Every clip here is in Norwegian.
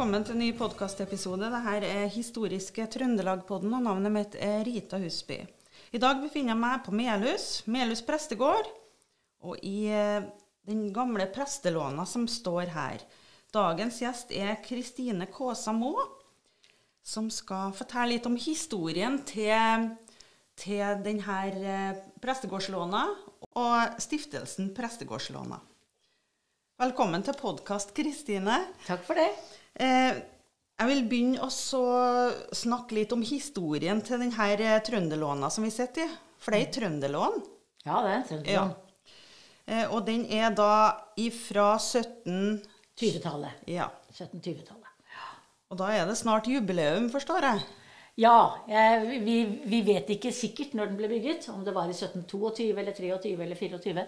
velkommen til en ny podkastepisode. Dette er historiske Trøndelag-podden, og navnet mitt er Rita Husby. I dag befinner jeg meg på Melhus, Melhus prestegård, og i eh, den gamle prestelåna som står her. Dagens gjest er Kristine Kaasa Maa, som skal fortelle litt om historien til, til denne eh, prestegårdslåna og stiftelsen Prestegårdslåna. Velkommen til podkast, Kristine. Takk for det. Eh, jeg vil begynne å snakke litt om historien til denne eh, trønderlåna som vi sitter i. For det er en trønderlån. Ja, det er trønderlån. Ja. og den er da ifra 17... 20-tallet. Ja. 1720-tallet. Og da er det snart jubileum, forstår jeg. Ja, jeg, vi, vi vet ikke sikkert når den ble bygget. Om det var i 1722 eller 23 eller 24.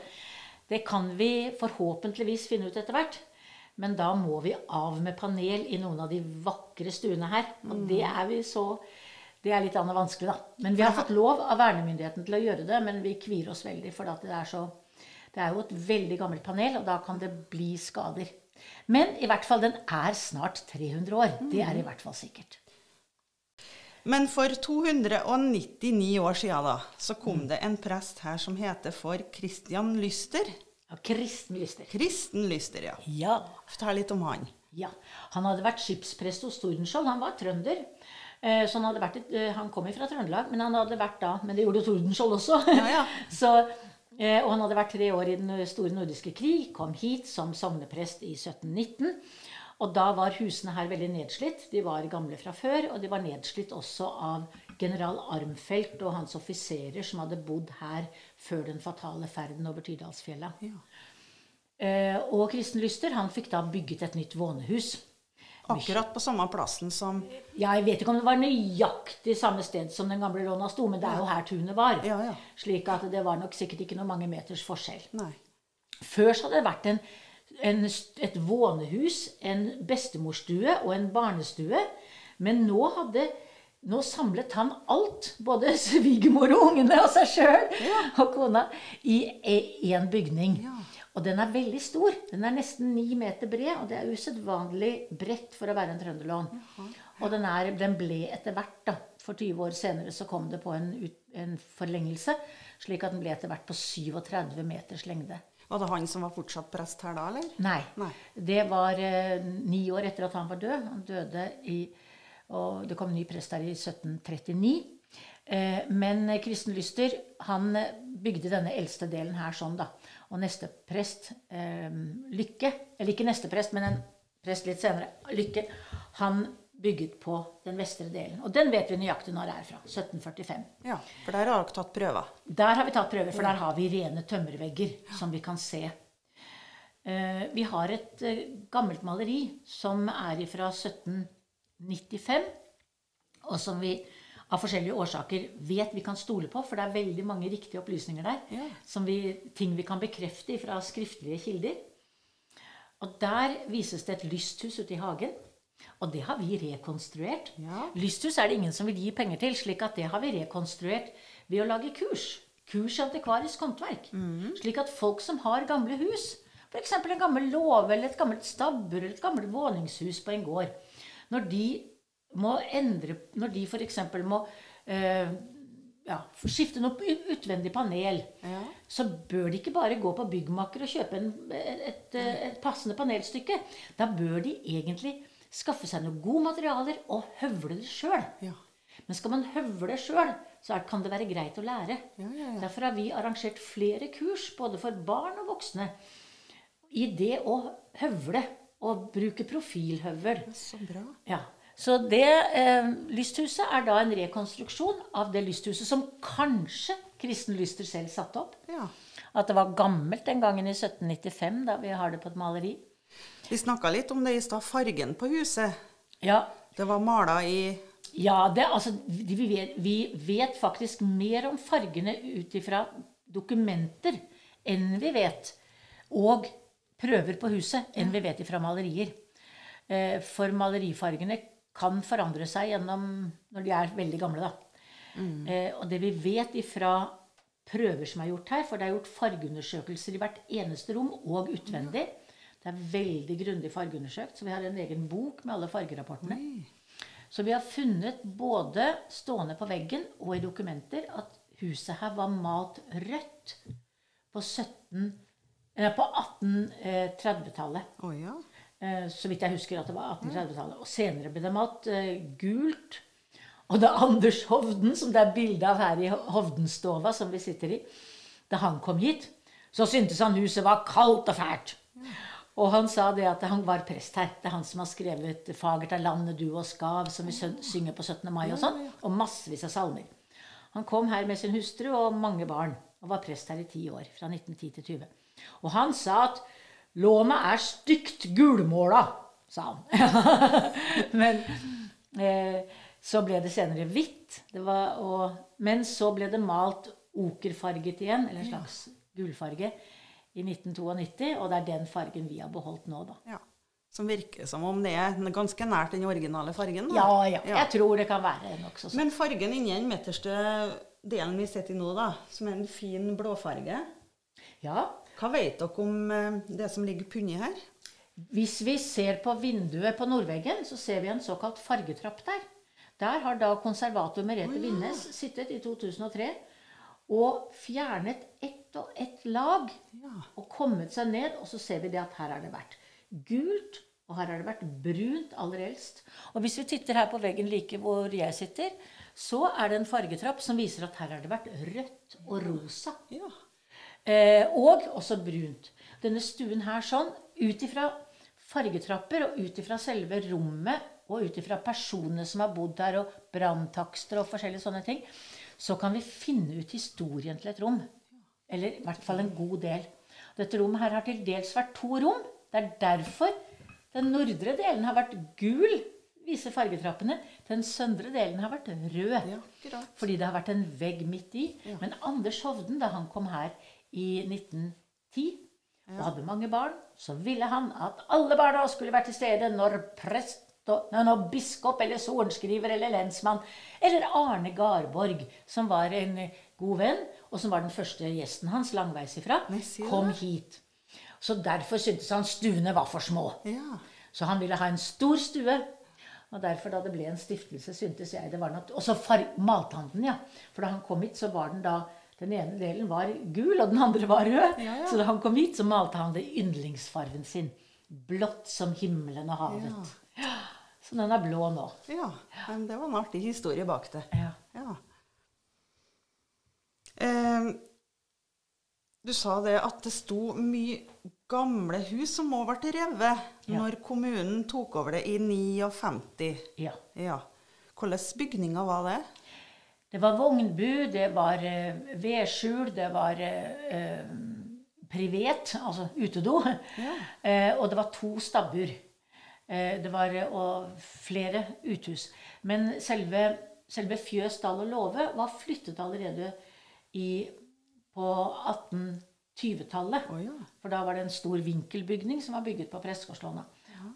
Det kan vi forhåpentligvis finne ut etter hvert. Men da må vi av med panel i noen av de vakre stuene her. Og det er vi så Det er litt annet vanskelig, da. Men vi har fått lov av vernemyndigheten til å gjøre det, men vi kvier oss veldig. For det er, så, det er jo et veldig gammelt panel, og da kan det bli skader. Men i hvert fall, den er snart 300 år. Det er i hvert fall sikkert. Men for 299 år siden da, så kom det en prest her som heter for Christian Lyster. Ja, Kristen Lyster. Kristen Lyster, ja. Ja. Fortell litt om han. Ja, Han hadde vært skipsprest hos Tordenskjold. Han var trønder. Eh, Så han, hadde vært, et- eh, han kom fra Trøndelag, men han hadde vært da Men det gjorde Tordenskjold også. Ja, ja. Så, eh, og han hadde vært tre år i den store nordiske krig. Kom hit som sogneprest i 1719. Og da var husene her veldig nedslitt. De var gamle fra før. Og de var nedslitt også av general Armfelt og hans offiserer som hadde bodd her før den fatale ferden over Tydalsfjella. Ja. Eh, og Kristen Lyster han fikk da bygget et nytt vånehus. Akkurat på samme plassen som Ja, jeg vet ikke om det var nøyaktig samme sted som den gamle Låna sto, men det er jo her tunet var. Ja, ja. Slik at det var nok sikkert ikke noe mange meters forskjell. Nei. Før så hadde det vært en, en, et vånehus, en bestemorstue og en barnestue. Men nå hadde nå samlet han alt, både svigermor og ungene og seg sjøl og kona, i én bygning. Ja. Og den er veldig stor. Den er nesten ni meter bred, og det er usedvanlig bredt for å være en trønderlån. Og den, er, den ble etter hvert, da, for 20 år senere, så kom det på en, ut, en forlengelse, slik at den ble etter hvert på 37 meters lengde. Var det han som var fortsatt prest her da, eller? Nei. Nei. Det var eh, ni år etter at han var død. Han døde i Og det kom en ny prest der i 1739. Eh, men Kristen Lyster han bygde denne eldste delen her sånn, da. Og neste prest, eh, Lykke Eller ikke neste prest, men en prest litt senere, Lykke, han bygget på den vestre delen. Og den vet vi nøyaktig når det er fra. 1745. Ja, for der har dere tatt prøver. Der har vi tatt prøver, for der har vi rene tømmervegger som vi kan se. Eh, vi har et gammelt maleri som er fra 1795, og som vi av forskjellige årsaker vet vi kan stole på, for det er veldig mange riktige opplysninger der. Ja. Som vi, ting vi kan bekrefte fra skriftlige kilder. Og der vises det et lysthus ute i hagen. Og det har vi rekonstruert. Ja. Lysthus er det ingen som vil gi penger til, slik at det har vi rekonstruert ved å lage kurs. Kurs i antikvarisk håndverk. Slik at folk som har gamle hus, f.eks. en gammel låve eller et gammelt stabbur eller et gammelt våningshus på en gård, når de må endre Når de f.eks. må eh, ja, skifte noe utvendig panel, Ja. så bør de ikke bare gå på byggmaker og kjøpe en, et, et, et passende panelstykke. Da bør de egentlig skaffe seg noen gode materialer og høvle det sjøl. Ja. Men skal man høvle sjøl, så kan det være greit å lære. Ja, ja, ja. Derfor har vi arrangert flere kurs, både for barn og voksne, i det å høvle og bruke profilhøvel. Så bra. Ja. Så det eh, lysthuset er da en rekonstruksjon av det lysthuset som kanskje Kristen Lyster selv satte opp. Ja. At det var gammelt den gangen i 1795, da vi har det på et maleri. Vi snakka litt om det i stad, fargen på huset. Ja, Det var mala i ja det, altså, vi, vi, vet, vi vet faktisk mer om fargene ut ifra dokumenter enn vi vet. Og prøver på huset enn vi vet ifra malerier. Eh, For malerifargene kan forandre seg gjennom når de er veldig gamle. Da. Mm. og det vi vet ifra prøver som er gjort her, for det er gjort fargeundersøkelser i hvert eneste rom og utvendig. Det er veldig grundig fargeundersøkt, så vi har en egen bok med alle fargerapportene. Oi. Så vi har funnet både stående på veggen og i dokumenter at huset her var malt rødt på, 17, eh, på 1830-tallet. Oh, ja. Eh, så vidt jeg husker at det var 1830-tallet. Og senere ble det malt eh, gult. Og da Anders Hovden, som det er bilde av her i Hovdenstova, som vi sitter i, da han kom hit, så syntes han huset var kaldt og fælt. Og han sa det at han var prest her. Det er han som har skrevet 'Fagert er landet, du og skav', som vi synger på 17. mai og sånn. Og massevis av salmer. Han kom her med sin hustru og mange barn, og var prest her i ti år. Fra 1910 til 20. Og han sa at 'lånet er stygt gulmåla', sa han. Men eh, så ble det senere hvitt. Det var, og, men så ble det malt okerfarget igjen, eller en slags gulfarge, i 1992. Og det er den fargen vi har beholdt nå, da. ja. Som virker som om det er ganske nært den originale fargen. da. Ja, ja. Jeg tror det kan være nokså sånn. Men fargen inni den midterste delen vi sitter i nå, da, som er en fin blåfarge, Ja. hva vet dere om eh, det som ligger punni her? Hvis vi ser på vinduet på nordveggen, så ser vi en såkalt fargetrapp der. Der har da konservator Merete Winnes sittet i 2003 og fjernet ett og ett lag Ja. og kommet seg ned, og så ser vi det at her har det vært gult, og her har det vært brunt aller eldst. Og hvis vi titter her på veggen like hvor jeg sitter, så er det en fargetrapp som viser at her har det vært rødt og rosa. ja. Eh, og også brunt. Denne stuen her sånn, ut ifra fargetrapper og ut ifra selve rommet og ut ifra personene som har bodd her, og branntakster og forskjellige sånne ting, så kan vi finne ut historien til et rom. Eller i hvert fall en god del. Dette rommet her har til dels vært to rom. Det er derfor den nordre delen har vært gul, viser fargetrappene. Den søndre delen har vært rød. Ja. Fordi det har vært en vegg midt i. Men Anders Hovden, da han kom her i 1910 og hadde mange barn, så ville han at alle barna skulle være til stede når prest og, nei, når biskop eller sorenskriver eller lensmann eller Arne Garborg, som var en god venn, og som var den første gjesten hans langveis ifra, kom hit. Så derfor syntes han stuene var for små. Ja. Så han ville ha en stor stue. Og derfor, da det ble en stiftelse, syntes jeg det var noe Og så mathandelen, ja. For da han kom hit, så var den da Den ene delen var gul, og den andre var rød. Ja, ja. Så da han kom hit, så malte han det yndlingsfarven sin. Blått som himmelen og havet. Ja. Så den er blå nå. ja. Men det var en artig historie bak det. Ja. Ja. Eh, du sa det at det sto mye gamle hus som må ble revet Ja. når kommunen tok over det i 59. ja. Ja. Hvilke bygninger var det? Det var vognbu, det var eh, vedskjul, det var eh, eh, privet, altså utedo. Eh, og det var to stabbur. Eh, det var og flere uthus. Men selve, selve fjøs, dal og låve var flyttet allerede i, på 1820-tallet. Oh, ja. For da var det en stor vinkelbygning som var bygget på Prestegårdslåna.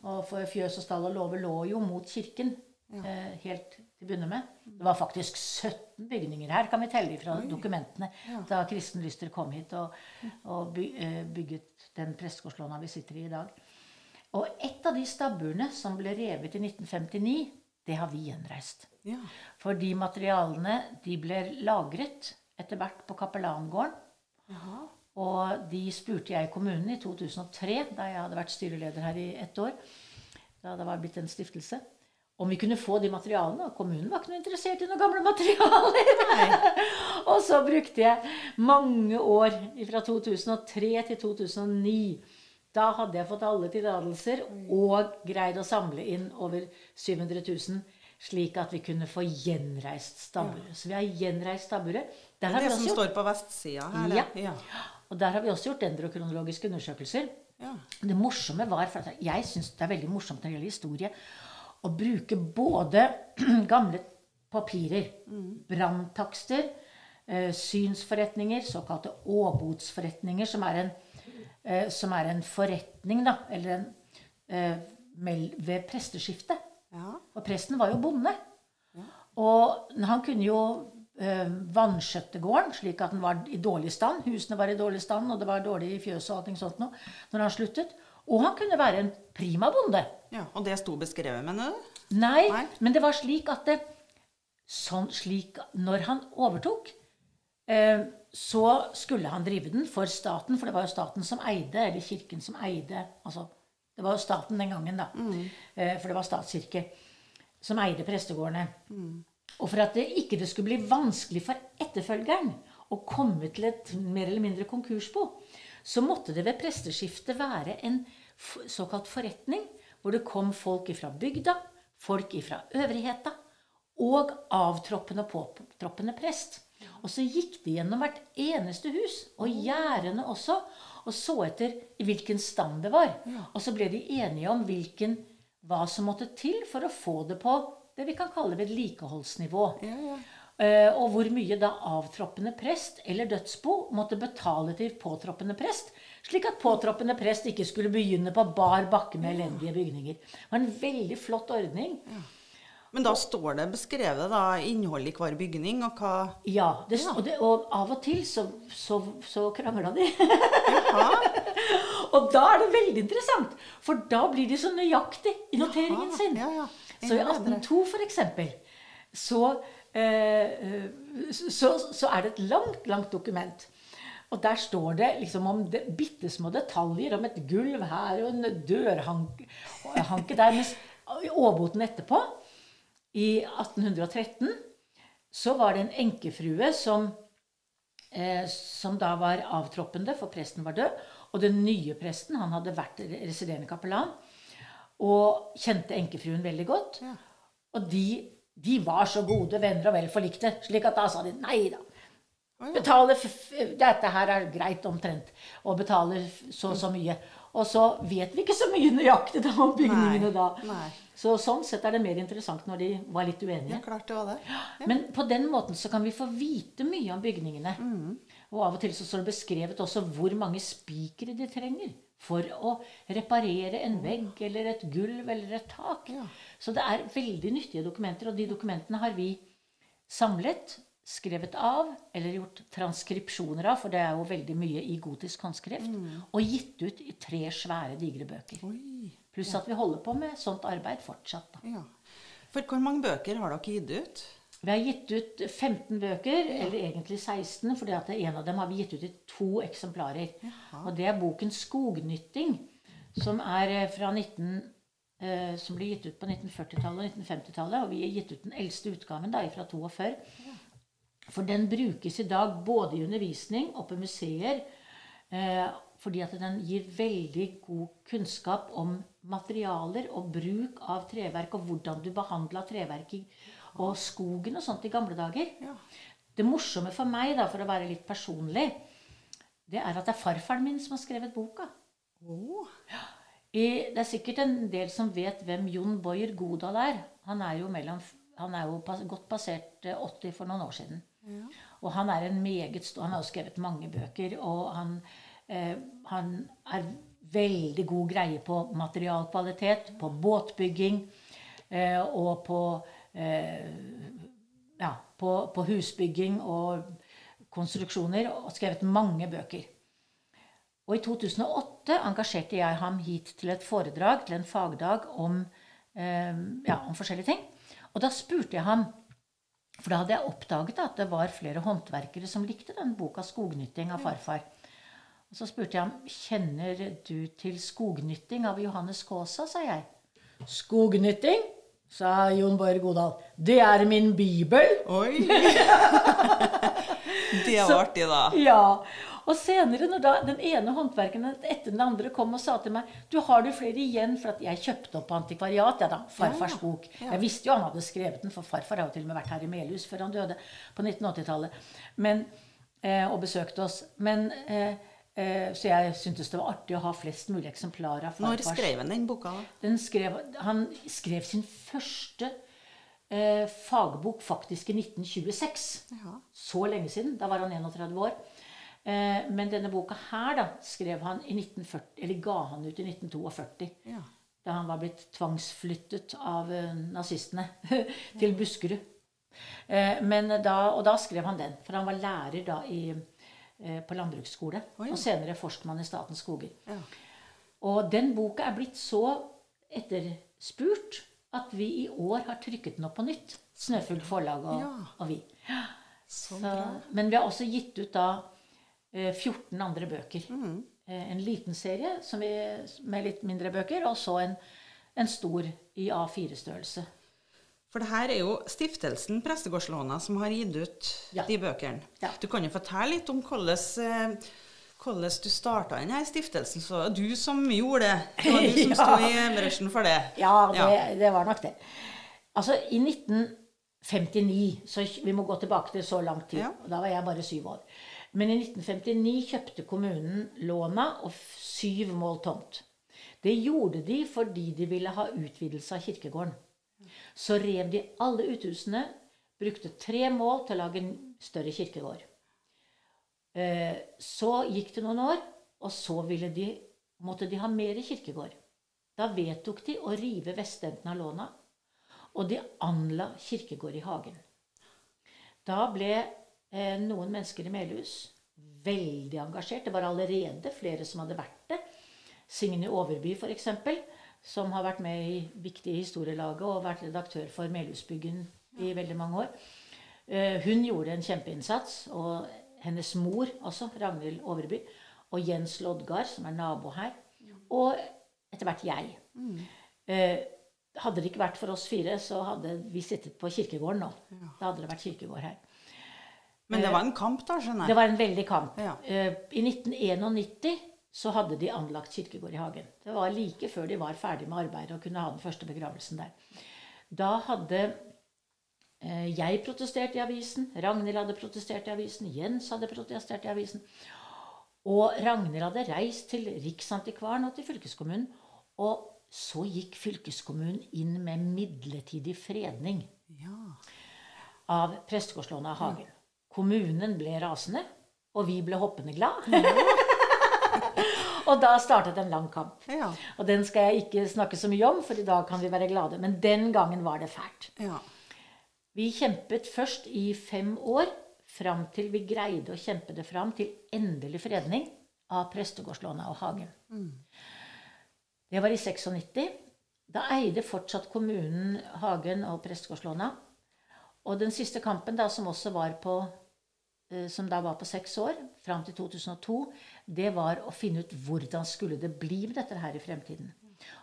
Og for fjøs og stall og låve lå jo mot kirken eh, helt til å begynne med. Det var faktisk 17 bygninger her, kan vi telle fra dokumentene, da Kristen Lyster kom hit og, og by, eh, bygget den Prestegårdslåna vi sitter i i dag. Og et av de stabburene som ble revet i 1959, det har vi gjenreist. Ja. For de materialene de ble lagret etter hvert på Kapellangården. Jaha. Og de spurte jeg i kommunen i 2003, da jeg hadde vært styreleder her i ett år, da det var blitt en stiftelse, om vi kunne få de materialene. Og kommunen var ikke noe interessert i noen gamle materialer. og så brukte jeg mange år fra 2003 til 2009. Da hadde jeg fått alle tillatelser og greid å samle inn over 700 000, slik at vi kunne få gjenreist stabburet. Så vi har gjenreist stabburet. Det er Det som står på vestsida her? Ja. Ja. Og der har vi også gjort dendrokronologiske undersøkelser. ja. Det morsomme var, for Jeg syns det er veldig morsomt når det gjelder historie, å bruke både gamle papirer, branntakster, eh, synsforretninger, såkalte åbodsforretninger, som er en, eh, som er en forretning, da, eller en eh, ved presteskiftet. ja. For presten var jo bonde. Og han kunne jo eh, vanskjøtte slik at den var i dårlig stand. Husene var i dårlig stand, og det var dårlig i fjøset og alt sånt noe, når han sluttet. Og han kunne være en prima bonde. Ja, Og det sto beskrevet, mener du? Nei, Nei. men det var slik at det, sånn slik Når han overtok, eh, så skulle han drive den for staten, for det var jo staten som eide, eller kirken som eide altså, Det var jo staten den gangen, da. Eh, for det var statskirke som eide prestegårdene. Og for at det ikke det skulle bli vanskelig for etterfølgeren å komme til et mer eller mindre konkursbo, så måtte det ved presteskiftet være en såkalt forretning, hvor det kom folk ifra bygda, folk ifra øvrigheta, og avtroppende og påtroppende prest. Og så gikk de gjennom hvert eneste hus, og gjerdene også, og så etter i hvilken stand det var. Og så ble de enige om hvilken, hva som måtte til for å få det på det vi kan kalle vedlikeholdsnivå. Ja, ja. Eh, og hvor mye da avtroppende prest eller dødsbo måtte betale til påtroppende prest, slik at påtroppende prest ikke skulle begynne på bar bakke med elendige bygninger. Det var en veldig flott ordning. Men da står det beskrevet da, innholdet i hver bygning, og hva Ja, det, og, det, og av og til så, så, så krangla de. og da er det veldig interessant, for da blir de så nøyaktig i noteringen sin. ja, ja. Så i Enda 1802 for eksempel, så, eh, så, så er det et langt, langt dokument. Og der står det liksom om det, bitte små detaljer om et gulv her og en dørhanke der. Mens i Åboten etterpå, i 1813, så var det en enkefrue som, eh, som da var avtroppende, for presten var død. Og den nye presten, han hadde vært residerende kapellan, og kjente enkefruen veldig godt. Ja. Og de, de var så gode venner og vel forlikte, slik at da sa de nei da. Betale Dette her er greit omtrent. Og betale så og så mye. Og så vet vi ikke så mye nøyaktig da om bygningene Nei, da. nei. Så sånn sett er det mer interessant når de var litt Ja, uenige. klart det var det. Ja. Men på den måten så kan vi få vite mye om bygningene. Mm. Og av og til så står det beskrevet også hvor mange spikere de trenger for å reparere en vegg eller et gulv eller et tak. Ja. Så det er veldig nyttige dokumenter, og de dokumentene har vi samlet, skrevet av eller gjort transkripsjoner av, for det er jo veldig mye i gotisk håndskrift, og gitt ut i tre svære, digre bøker. Oi. Pluss at vi holder på med sånt arbeid fortsatt. Da. Ja. For hvor mange bøker har dere gitt ut? Vi har gitt ut 15 bøker, eller egentlig 16, fordi at en av dem har vi gitt ut i to eksemplarer. Og det er boken 'Skognytting', som er eh, fra 19, eh, som ble gitt ut på 1940-tallet og 1950-tallet. Og vi har gitt ut den eldste utgaven da, fra 42. For den brukes i dag både i undervisning og på museer. Eh, fordi at den gir veldig god kunnskap om materialer og bruk av treverk, og hvordan du behandla treverk i, og skogen og sånt i gamle dager. Ja. Det morsomme for meg, da, for å være litt personlig, det er at det er farfaren min som har skrevet boka. Oh. I, det er sikkert en del som vet hvem Jon Boyer Godal er. Han er jo, mellom, han er jo pas, godt passert eh, 80 for noen år siden. ja. Og han er en meget stor Han har jo skrevet mange bøker, og han, eh, han er veldig god greie på materialkvalitet, på båtbygging eh, og på eh, ja, på, på husbygging og konstruksjoner, og skrevet mange bøker. Og i 2008 engasjerte jeg ham hit til et foredrag, til en fagdag, om, eh, ja, om forskjellige ting. Og da spurte jeg ham For da hadde jeg oppdaget at det var flere håndverkere som likte den boka 'Skognytting' av farfar. Og så spurte jeg ham kjenner du til 'Skognytting' av Johannes Kaasa, sa jeg. 'Skognytting', sa Jon Borg Godal. 'Det er min bibel'. Oi! det var artig, da. Ja. Og senere, når da den ene håndverkeren etter den andre kom og sa til meg du har du flere igjen, for at jeg kjøpte opp antikvariat, ja da, farfars Ja, bok. ja. Jeg visste jo han hadde skrevet den, for farfar har jo til og med vært her i Melhus før han døde på 1980-tallet. Eh, og besøkte oss. Men, eh, så jeg syntes det var artig å ha flest mulig eksemplarer av Når skrev han den boka? Den skrev, han skrev sin første eh, fagbok faktisk i 1926 Ja. så lenge siden. Da var han 31 år. Eh, men denne boka her da, skrev han i 1940, eller ga han ut i 1942. Ja. Da han var blitt tvangsflyttet av eh, nazistene til Buskerud. Eh, men da, og da skrev han den, for han var lærer da i, eh, på landbruksskole. Ja. Og senere Forskmann i Statens skoger. Ja. Og den boka er blitt så etterspurt at vi i år har trykket den opp på nytt. Snøfugl forlag og, Ja. og vi. Så Så, bra. men vi har også gitt ut da eh, 14 andre bøker. Mm. Eh, En liten serie som vi, med litt mindre bøker, og så en, en stor i A4-størrelse. For det her er jo stiftelsen Prestegårdslåna som har gitt ut Ja. de bøkene. Ja. Du kan jo fortelle litt om hvordan, eh, hvordan du starta denne stiftelsen. Så det var du som gjorde det. Det var du som Ja. sto i bresjen for det. Ja, det, det var nok det. Altså, i 1959 Så vi må gå tilbake til så lang tid. Da var jeg bare syv år. Men i 1959 kjøpte kommunen låna og syv mål tomt. Det gjorde de fordi de ville ha utvidelse av kirkegården. Så rev de alle uthusene, brukte tre mål til å lage en større kirkegård. Eh, Så gikk det noen år, og så de, måtte de ha mer kirkegård. Da vedtok de å rive vestenden av låna, og de anla kirkegård i hagen. Da ble eh, noen mennesker i Melhus veldig engasjert. Det var allerede flere som hadde vært det. Signe Overby, f.eks., som har vært med i viktige historielaget og vært redaktør for Melhusbyggen i veldig mange år. Eh, Hun gjorde en kjempeinnsats, og hennes mor også, Ragnhild Overby, og Jens Loddgard, som er nabo her, og etter hvert jeg. Eh, hadde det ikke vært for oss fire, så hadde vi sittet på kirkegården nå. Da hadde det vært kirkegård her. Men det var en kamp, da, skjønner jeg. Det var en veldig kamp. Ja. Eh, I 1991 så hadde de anlagt kirkegård i hagen. Det var like før de var ferdig med arbeidet og kunne ha den første begravelsen der. Da hadde eh, jeg protestert i avisen, Ragnhild hadde protestert i avisen, Jens hadde protestert i avisen. Og Ragnhild hadde reist til Riksantikvaren og til fylkeskommunen. Og så gikk fylkeskommunen inn med midlertidig fredning Ja. av prestegårdslånet av Hagen. Kommunen ble rasende, og vi ble hoppende glad. Og da startet en lang kamp. Ja. Og den skal jeg ikke snakke så mye om, for i dag kan vi være glade. Men den gangen var det fælt. ja. Vi kjempet først i fem år, fram til vi greide å kjempe det fram til endelig fredning av Prestegårdslåna og Hagen. Det var i 96. Da eide fortsatt kommunen Hagen og Prestegårdslåna. Og den siste kampen, da, som også var på som da var på seks år, fram til 2002, det var å finne ut hvordan skulle det bli med dette her i fremtiden.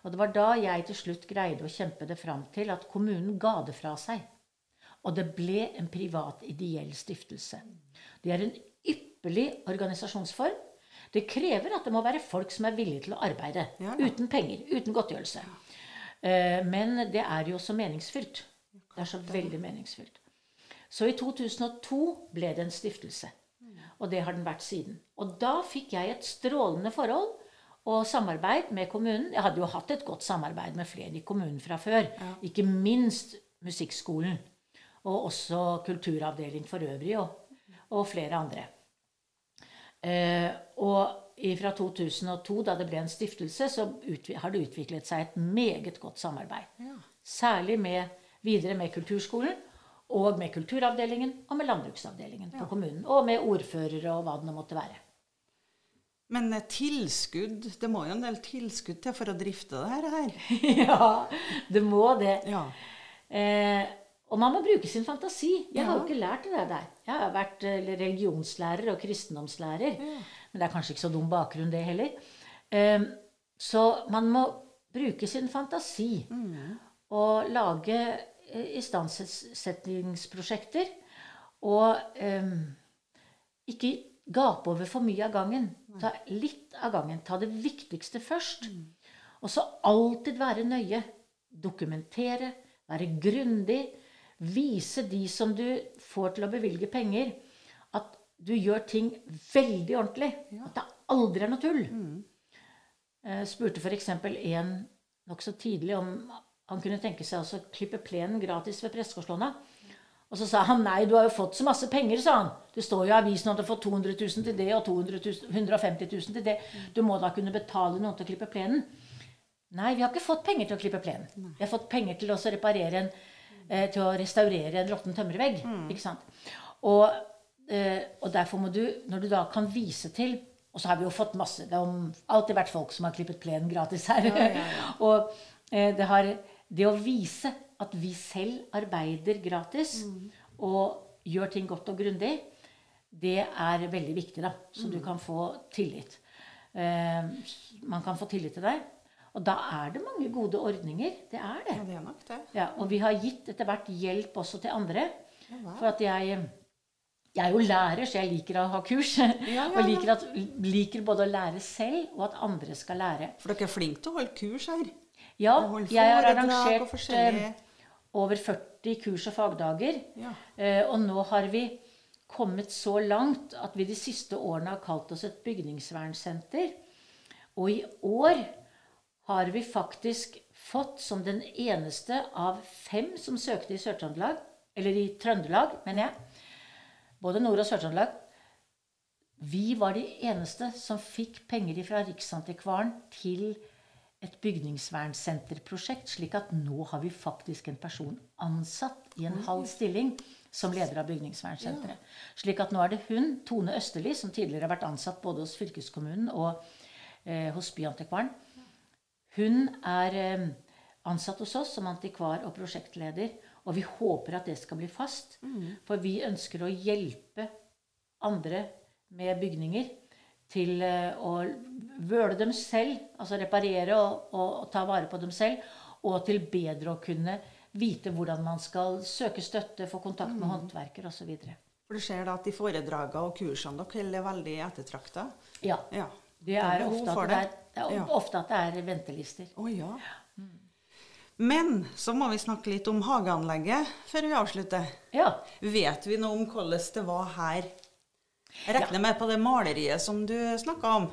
Og det var da jeg til slutt greide å kjempe det fram til at kommunen ga det fra seg. Og det ble en privat ideell stiftelse. Det er en ypperlig organisasjonsform. Det krever at det må være folk som er villige til å arbeide. Ja, ja. Uten penger, uten godtgjørelse. Eh, Men det er jo så meningsfylt. Det er så veldig meningsfylt. Så i 2002 ble det en stiftelse. Og det har den vært siden. Og da fikk jeg et strålende forhold og samarbeid med kommunen. Jeg hadde jo hatt et godt samarbeid med flere i kommunen fra før. Ikke minst musikkskolen. Og også kulturavdeling for øvrig, og, og flere andre. Eh, og fra 2002, da det ble en stiftelse, så har det utviklet seg et meget godt samarbeid. Ja. Særlig med, videre med kulturskolen, og med kulturavdelingen og med landbruksavdelingen på kommunen. Og med ordførere og hva det nå måtte være. Men eh, tilskudd Det må jo en del tilskudd til for å drifte det her. her. ja, det må det. Ja. Eh, og man må bruke sin fantasi. Jeg har jo ikke lært det der. Jeg har vært eh, religionslærer og kristendomslærer. Men det er kanskje ikke så dum bakgrunn, det heller. Eh, så man må bruke sin fantasi og lage istandsettingsprosjekter. Og um, ikke gape over for mye av gangen. Ta litt av gangen. Ta det viktigste først. Og så alltid være nøye. Dokumentere, være grundig. Vise de som du får til å bevilge penger, at du gjør ting veldig ordentlig. At det aldri er noe tull. Jeg spurte f.eks. en nokså tidlig om han kunne tenke seg å klippe plenen gratis ved Prestegårdslåna. Og så sa han nei, du har jo fått så masse penger, sa han. Det står jo i avisen at du har fått 200 000 til det og 200 000, 150 000 til det. Du må da kunne betale noen til å klippe plenen. Nei, vi har ikke fått penger til å klippe plenen. Vi har fått penger til å reparere en, eh, til å restaurere en råtten tømmervegg. Ikke sant? Og, eh, og derfor må du, når du da kan vise til Og så har vi jo fått masse Det har alltid vært folk som har klippet plenen gratis her. Ja, ja, ja. og eh, det, har, det å vise at vi selv arbeider gratis Mm. og gjør ting godt og grundig, det er veldig viktig, da. Så Mm. du kan få tillit. Eh, man kan få tillit til deg. Og da er det mange gode ordninger. Det er det. Ja, det er nok det. Ja, og vi har gitt etter hvert hjelp også til andre. Ja. For at jeg jeg er jo lærer, så jeg liker å ha kurs. ja, Og liker, at, liker både å lære selv, og at andre skal lære. For dere er flinke til å holde kurs her. Ja, jeg har arrangert eh, over 40 kurs og fagdager. Ja. Eh, og nå har vi kommet så langt at vi de siste årene har kalt oss et bygningsvernsenter. Og i år har vi faktisk fått som den eneste av fem som søkte i Sør-Trøndelag, eller i Trøndelag, mener jeg, både Nord- og Sør-Trøndelag, vi var de eneste som fikk penger fra Riksantikvaren til et bygningsvernsenterprosjekt, slik at nå har vi faktisk en person ansatt i en halv stilling som leder av bygningsvernsenteret. Slik at nå er det hun, Tone Østerli, som tidligere har vært ansatt både hos fylkeskommunen og eh, hos Byantikvaren. Hun er eh, ansatt hos oss som antikvar og prosjektleder, og vi håper at det skal bli fast. For vi ønsker å hjelpe andre med bygninger til eh, å vøle dem selv, altså reparere og, og, og ta vare på dem selv, og til bedre å kunne vite hvordan man skal søke støtte, få kontakt med håndverker osv. For du ser da at de foredragene og kursene dere holder er veldig ettertrakta. Ja. Ja. Det er, ofte at det, er, det er Ja. ofte at det er ventelister. Å ja. Men så må vi snakke litt om hageanlegget før vi avslutter. Ja. Vet vi noe om hvordan det var her? Jeg regner med på det maleriet som du snakka om.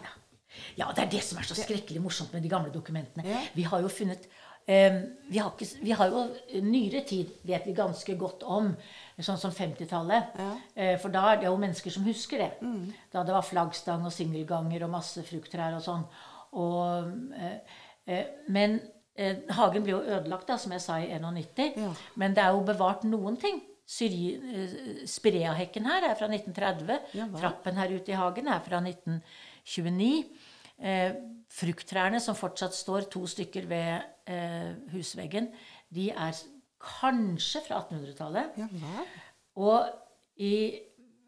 Ja, det er det som er så skrekkelig morsomt med de gamle dokumentene. Ja. Vi har jo funnet eh, vi, har ikke, vi har jo Nyere tid vet vi ganske godt om, sånn som 50-tallet. Ja. Eh, for da er det jo mennesker som husker det. Da det var flaggstang og singelganger og masse frukttrær og sånn. Og, eh, eh, men eh, hagen ble jo ødelagt, da, som jeg sa, i 91. Ja. Men det er jo bevart noen ting. Eh, Spireahekken her er fra 1930. Ja. Trappen her ute i hagen er fra 1929. Eh, frukttrærne som fortsatt står, to stykker ved eh, husveggen, de er kanskje fra 1800-tallet. Ja. Og i,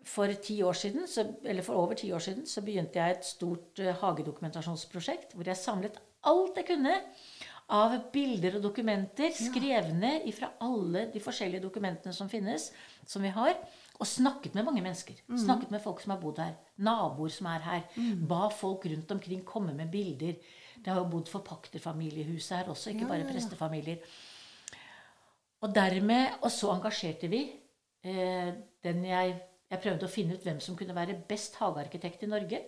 for, ti år siden, så, eller for over ti år siden så begynte jeg et stort eh, hagedokumentasjonsprosjekt hvor jeg samlet alt jeg kunne av bilder og dokumenter skrevne fra alle de forskjellige dokumentene som finnes, som vi har, og snakket med mange mennesker. Snakket med folk som har bodd her. Naboer som er her. Ba folk rundt omkring komme med bilder. Det har jo bodd forpakterfamiliehuset her også, ikke bare prestefamilier. Og dermed, og så engasjerte vi eh, den jeg Jeg prøvde å finne ut hvem som kunne være best hagearkitekt i Norge.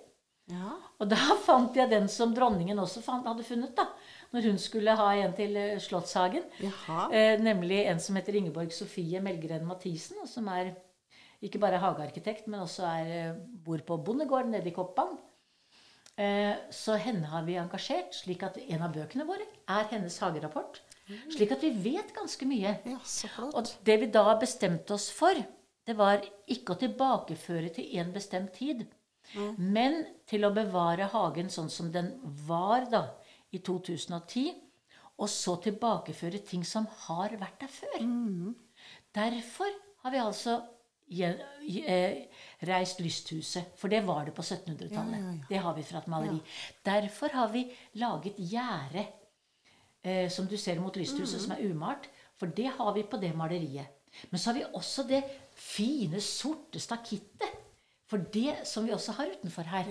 Ja. Og da fant jeg den som dronningen også fant, hadde funnet, da. Når hun skulle ha en til eh, Slottshagen. Jaha. Eh, nemlig en som heter Ingeborg Sofie Melgren Mathisen, og som er ikke bare hagearkitekt, men også er, eh, bor på bondegården nede i Koppang. Eh, så henne har vi engasjert, slik at en av bøkene våre er hennes hagerapport. Slik at vi vet ganske mye. ja. Og det vi da bestemte oss for, det var ikke å tilbakeføre til en bestemt tid, men til å bevare hagen sånn som den var da i 2010, og så tilbakeføre ting som har vært der før. Derfor har vi altså eh, reist lysthuset, for det var det på 1700-tallet. Ja, ja, ja. Det har vi fra et maleri. Derfor har vi laget gjerde eh, som du ser mot lysthuset, som er umalt. For det har vi på det maleriet. Men så har vi også det fine, sorte stakittet. For det som vi også har utenfor her.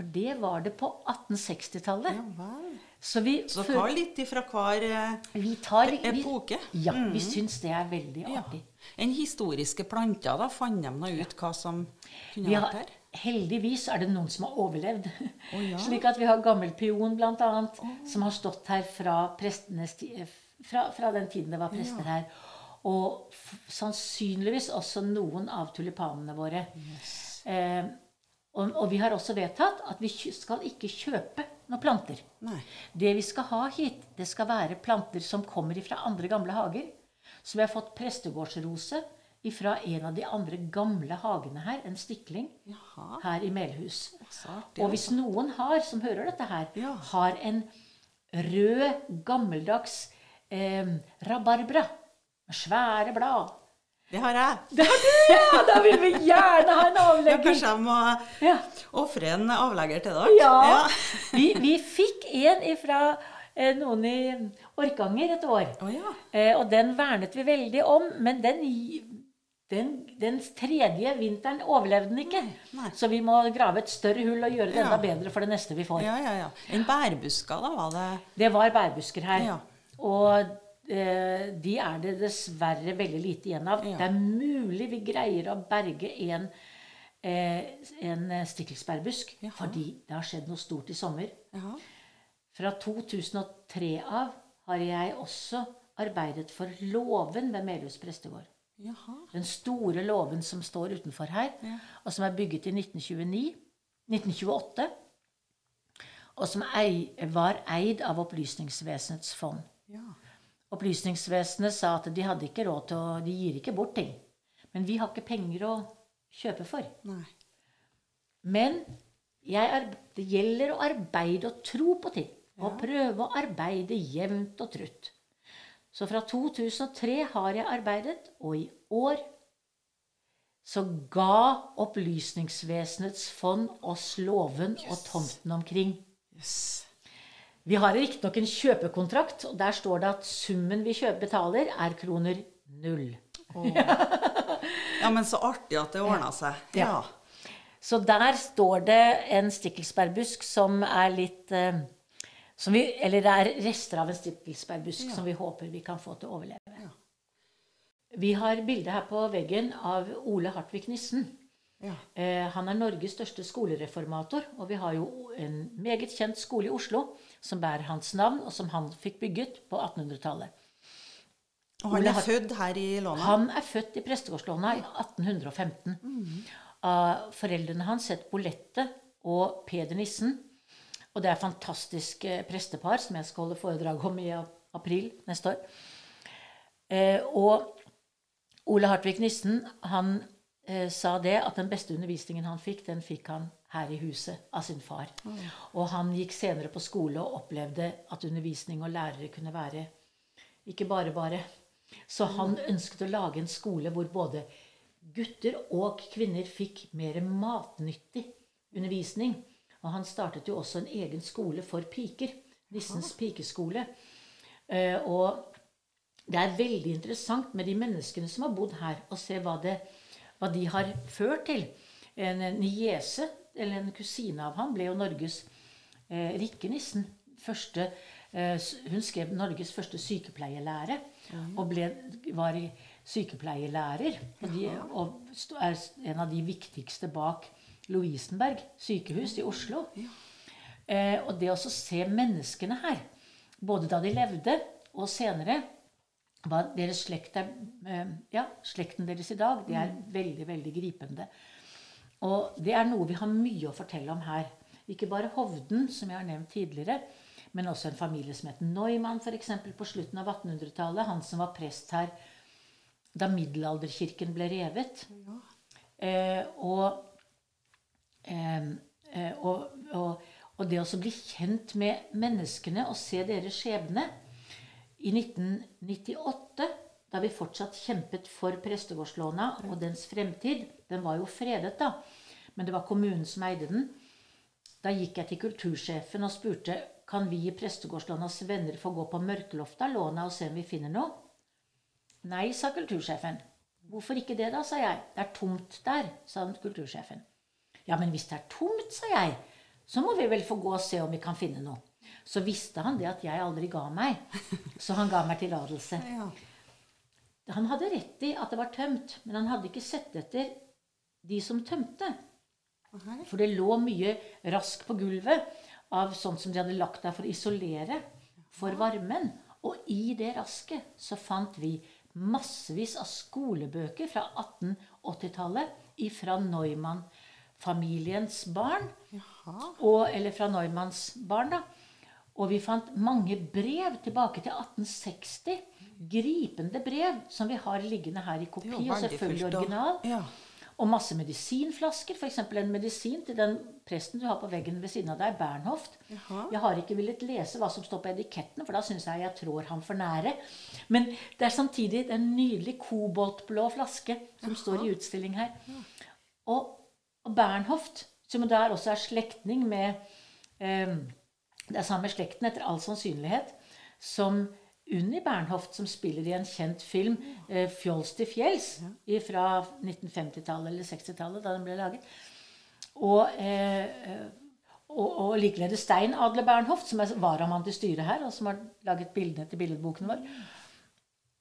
Ja. For det var det på 1860-tallet. Ja. Så vi, Så tar ta litt ifra hver eh, vi tar vi, epoke. Ja, vi syns det er veldig Ja. artig. En historiske planter, da fant de noe ut hva som kunne Vi vært har, her? heldigvis er det noen som har overlevd. Oh, ja. Slik at vi har gammel pion, blant annet, som har stått her fra, fra, fra den tiden det var prester her. Og sannsynligvis også noen av tulipanene våre. Eh, og, og vi har også vedtatt at vi skal ikke kjøpe noen planter. Nei. Det vi skal ha hit, det skal være planter som kommer fra andre gamle hager. Så vi har fått prestegårdsrose, fra en av de andre gamle hagene her, en stikling, Jaha. her i Melhus. Og hvis noen har, som hører dette her, Ja. har en rød, gammeldags eh, rabarbra med svære blad Det har jeg. Det har du, ja! Da vil vi gjerne ha en Ja, avlegger. kanskje jeg må Ja. ofre en avlegger til dere? ja. Vi, vi fikk en fra eh, noen i Orkanger et år. Oh, ja. Eh, og den vernet vi veldig om, men den, den, den tredje vinteren overlevde den ikke. nei. Så vi må grave et større hull og gjøre det enda Ja. bedre for det neste vi får. Ja, ja, ja. En bærbuska, da var det Det var bærbusker her. Ja. Og de er det dessverre veldig lite igjen av. Ja. Det er mulig vi greier å berge en, eh, en stikkelsbærbusk, Jaha. fordi det har skjedd noe stort i sommer. Jaha. Fra 2003 av har jeg også arbeidet for låven ved Melhus prestegård. Jaha. Den store låven som står utenfor her, Ja. og som er bygget i 1929, 1928. Og som ei, var eid av Opplysningsvesenets fond. Ja. Opplysningsvesenet sa at de hadde ikke råd til å De gir ikke bort ting. Men vi har ikke penger å kjøpe for. Nei. Men jeg, det gjelder å arbeide og tro på ting. Og prøve å arbeide jevnt og trutt. Så fra 2003 har jeg arbeidet, og i år så ga Opplysningsvesenets fond oss låven og tomten omkring. Yes. Vi har riktignok en kjøpekontrakt, og der står det at summen vi kjøper betaler, er kroner null. Ja, men så artig at det ordna seg. Ja. Så der står det en stikkelsbærbusk som er litt eh, som vi, Eller det er rester av en stikkelsbærbusk som vi håper vi kan få til å overleve. Ja. Vi har bilde her på veggen av Ole Hartvig Nissen. Ja. Eh, han er Norges største skolereformator, og vi har jo en meget kjent skole i Oslo som bærer hans navn, og som han fikk bygget på 1800-tallet. Og han er født her i Låna? Han er født i Prestegårdslåna i 1815. Av foreldrene hans het Bolette og Peder Nissen. Og det er fantastisk prestepar som jeg skal holde foredrag om i april neste år. Eh, og Ole Hartvig Nissen han eh, sa det at den beste undervisningen han fikk, den fikk han her i huset av sin far. Og han gikk senere på skole og opplevde at undervisning og lærere kunne være ikke bare bare. Så han ønsket å lage en skole hvor både gutter og kvinner fikk mer matnyttig undervisning. Og han startet jo også en egen skole for piker. Nissens pikeskole. Eh, og det er veldig interessant med de menneskene som har bodd her, å se hva, det, hva de har ført til. En niese, eller en kusine av han, ble jo Norges eh, rikkenissen. Første, eh, hun skrev Norges første sykepleierlære, og ble, var sykepleierlærer. Og, de, og sto- er en av de viktigste bak Lovisenberg sykehus i Oslo. Eh, og det å se menneskene her, både da de levde og senere deres slekt er, eh, ja, Slekten deres i dag, det er veldig, veldig gripende. Og det er noe vi har mye å fortelle om her. Ikke bare Hovden, som jeg har nevnt tidligere, men også en familie som het Neumann, f.eks. på slutten av 1800-tallet. Han som var prest her da middelalderkirken ble revet. Eh, og, eh, eh, og, og, og det å bli kjent med menneskene og se deres skjebne I 1998, da vi fortsatt kjempet for prestegårdslåna og dens fremtid Den var jo fredet, da, men det var kommunen som eide den. Da gikk jeg til kultursjefen og spurte kan vi i prestegårdslånas venner få gå på mørkeloftet av låna og se om vi finner noe. Nei, sa kultursjefen. Hvorfor ikke det, da, sa jeg. Det er tomt der, sa kultursjefen. Ja, men hvis det er tomt, sa jeg, så må vi vel få gå og se om vi kan finne noe. Så visste han det at jeg aldri ga meg, så han ga meg tillatelse. Ja. Han hadde rett i at det var tømt, men han hadde ikke sett etter de som tømte. For det lå mye rask på gulvet av sånt som de hadde lagt der for å isolere for varmen. Og i det rasket så fant vi massevis av skolebøker fra 1880-tallet ifra Neumann-familiens barn. Og, eller fra Neumanns barn, da. Og vi fant mange brev tilbake til 1860. Gripende brev som vi har liggende her i kopi, og selvfølgelig fullt, original. Ja. Og masse medisinflasker. F.eks. en medisin til den presten du har på veggen ved siden av deg, Bernhoft. Jaha. Jeg har ikke villet lese hva som står på etiketten, for da syns jeg jeg trår ham for nære. Men det er samtidig en nydelig koboltblå flaske som står i utstilling her. Og, og Bernhoft, som der også er slektning med eh, Det er samme slekten etter all sannsynlighet som Unni Bernhoft, som spiller i en kjent film, eh, 'Fjols til fjells', fra 1950-tallet eller 60-tallet, da den ble laget. Og, eh, eh, og, og likeledes Stein Adle Bernhoft, som er varamann til styret her, og som har laget bildene til billedboken vår.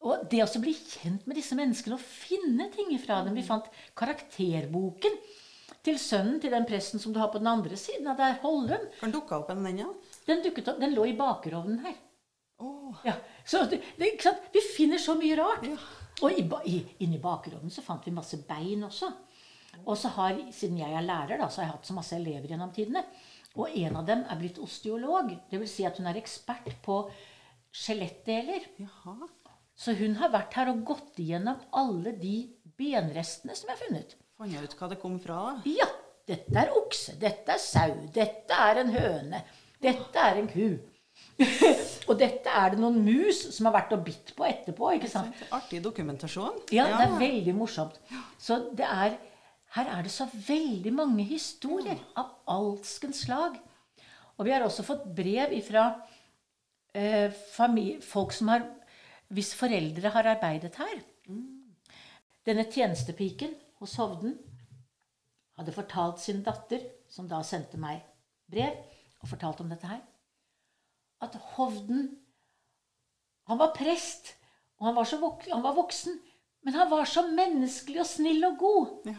Og det å bli kjent med disse menneskene og finne ting fra dem Vi fant karakterboken til sønnen til den presten som du har på den andre siden av der, Hollum. Kan dukke opp en den, ja? Den, dukket opp, den lå i bakerovnen her. Åh, Ja, så det, ikke sant? Vi finner så mye rart. Ja. Og i, i, inni bakerovnen så fant vi masse bein også. Og så har, siden jeg er lærer, da, så har jeg hatt så masse elever gjennom tidene. Og en av dem er blitt osteolog. Det vil si at hun er ekspert på skjelettdeler. jaha. Så hun har vært her og gått igjennom alle de benrestene som jeg har funnet. Fant jeg ut hva det kom fra? Ja, dette er okse, dette er sau, dette er en høne, dette er en ku. og dette er det noen mus som har vært og bitt på etterpå. ikke sant? Artig dokumentasjon. Ja, det er veldig morsomt. Så det er, her er det så veldig mange historier av alskens slag. Og vi har også fått brev fra eh, folk som har, hvis foreldre har arbeidet her. Denne tjenestepiken hos Hovden hadde fortalt sin datter, som da sendte meg brev, og fortalte om dette her, at Hovden Han var prest, og han var, så vok han var voksen, men han var så menneskelig og snill og god. Ja.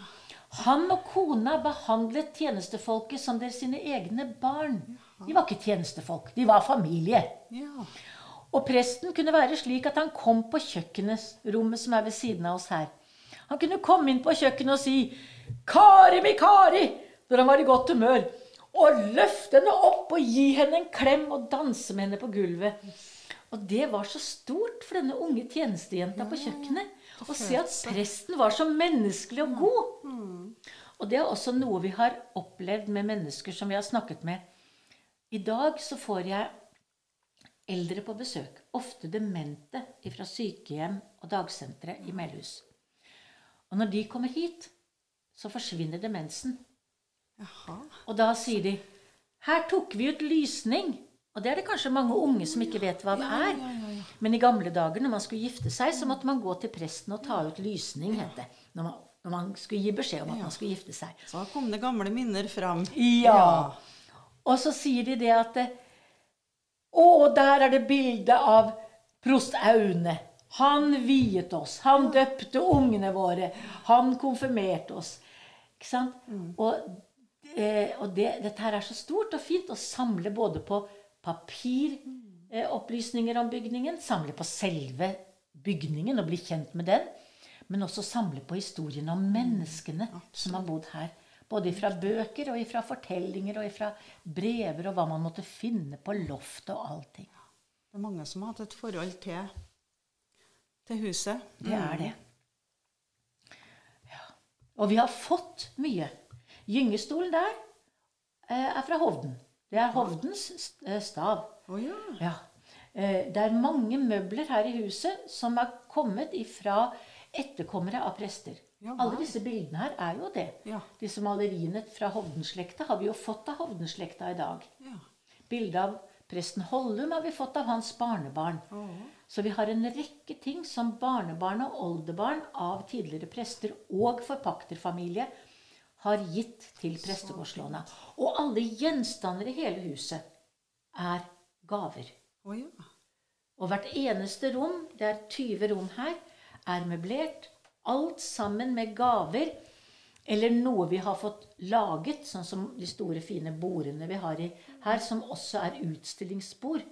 Han og kona behandlet tjenestefolket som deres sine egne barn. De var ikke tjenestefolk, de var familie. ja. Og presten kunne være slik at han kom på kjøkkenrommet som er ved siden av oss her. Han kunne komme inn på kjøkkenet og si 'Kari mi Kari!' når han var i godt humør. Og løfte henne opp og gi henne en klem og danse med henne på gulvet. Og det var så stort for denne unge tjenestejenta på kjøkkenet å se at presten var så menneskelig og god. Og det er også noe vi har opplevd med mennesker som vi har snakket med. I dag så får jeg eldre på besøk, ofte demente fra sykehjem og dagsentre i Melhus. Og når de kommer hit, så forsvinner demensen. Jaha. Og da sier de her tok vi ut lysning. Og det er det kanskje mange unge som ikke vet hva det er. ja, ja, ja. Men i gamle dager når man skulle gifte seg, så måtte man gå til presten og ta ut lysning, het det. Når man, når man skulle gi beskjed om at man skulle gifte seg. Så kom det gamle minner fram. Ja. Og så sier de det at Å, der er det bilde av prost Aune. Han viet oss. Han døpte ungene våre. Han konfirmerte oss. Ikke sant? Og, eh, og det, dette her er så stort og fint å samle både på papiropplysninger eh, om bygningen, samle på selve bygningen og bli kjent med den, men også samle på historien om menneskene som har bodd her. Både fra bøker og fra fortellinger og fra brever og hva man måtte finne på loftet og allting. Det er mange som har hatt et forhold til, til huset. Det er det. Ja. Og vi har fått mye. Gyngestolen der eh, er fra Hovden. Det er Hovdens eh, stav. Oh, ja. Ja. Eh, Det er mange møbler her i huset som er kommet ifra etterkommere av prester. Ja, Alle disse bildene her er jo det. Disse maleriene fra Hovdenslekta har vi jo fått av Hovdenslekta i dag. ja. Bildet av presten Hollum har vi fått av hans barnebarn. Å. Så vi har en rekke ting som barnebarn og oldebarn av tidligere prester og forpakterfamilie har gitt til prestegårdslånet. Og alle gjenstander i hele huset er gaver. Oh, ja. Og hvert eneste rom, det er 20 rom her, er møblert. Alt sammen med gaver. Eller noe vi har fått laget, sånn som de store, fine bordene vi har i her, som også er utstillingsbord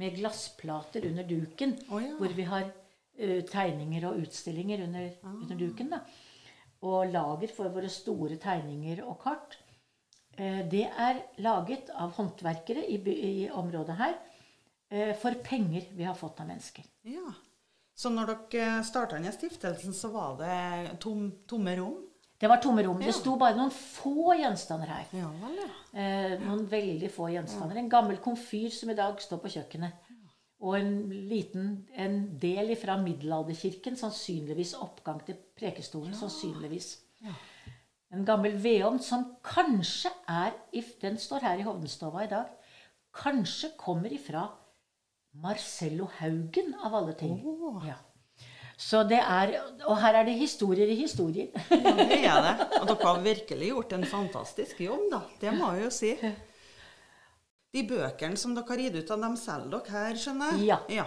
med glassplater under duken. oh, ja. Hvor vi har uh, tegninger og utstillinger under, under duken. da. Og lager for våre store tegninger og kart. Eh, Det er laget av håndverkere i, i området her. eh, for penger vi har fått av mennesker. Ja. Så når dere starta denne stiftelsen, så var det tom, tomme rom? Det var tomme rom. Ja. Det sto bare noen få gjenstander her. Ja vel, ja. Eh, noen veldig få gjenstander. En gammel komfyr som i dag står på kjøkkenet. Og en liten en del fra middelalderkirken, sannsynligvis oppgang til prekestolen. sannsynligvis. Ja. En gammel vedovn som kanskje er Den står her i Hovdenstova i dag. Kanskje kommer ifra Marcello Haugen, av alle ting. Oh. Ja. Så det er, Og her er det historier i historier. Ja, det er det. Og dere har virkelig gjort en fantastisk jobb, da. Det må jeg jo si. De bøkene som dere har gitt ut av, dem selger dere her, skjønner jeg? Ja. ja.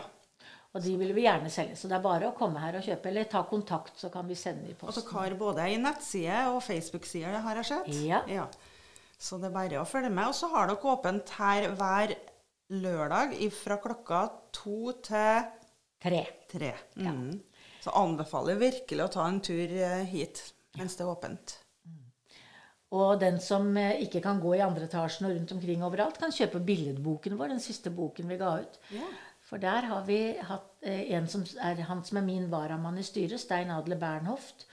Og de vil vi gjerne selge. Så det er bare å komme her og kjøpe. Eller ta kontakt, så kan vi sende i posten. Og dere har både ei nettside og Facebook-side, har jeg sett. Ja. Så det er bare å følge med. Og så har dere åpent her hver lørdag fra klokka to til Tre. tre. Mm. Så anbefaler jeg virkelig å ta en tur eh, hit mens det er åpent. Og den som eh, ikke kan gå i andre etasjen og rundt omkring overalt, kan kjøpe billedboken vår, den siste boken vi ga ut. Ja. For der har vi hatt eh, en som er han som er min varamann i styret, Stein Adle Bernhoft,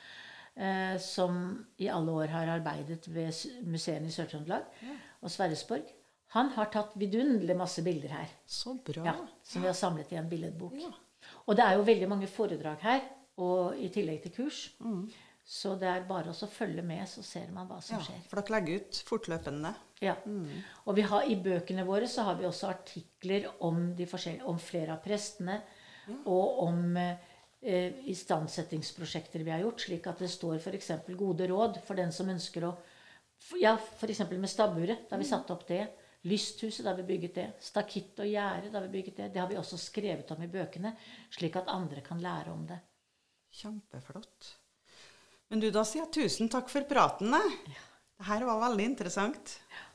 eh, som i alle år har arbeidet ved museene i Sør-Trøndelag og Sverresborg. Han har tatt vidunderlig masse bilder her, Så bra. ja, som vi har samlet i en billedbok. Ja. Og det er jo veldig mange foredrag her, og i tillegg til kurs. Så det er bare å følge med, så ser man hva som Ja, skjer. for dere legger ut fortløpende. Ja. Og vi har, i bøkene våre så har vi også artikler om, de om flere av prestene, og om eh, istandsettingsprosjekter vi har gjort, slik at det står f.eks. gode råd for den som ønsker å Ja, f.eks. med stabburet, da har vi satt opp det. Lysthuset, da har vi bygget det. Stakitt og gjerde, da har vi bygget det. Det har vi også skrevet om i bøkene, slik at andre kan lære om det. Kjempeflott. Men du, da sier jeg tusen takk for praten. Ja. Det her var veldig interessant. Ja.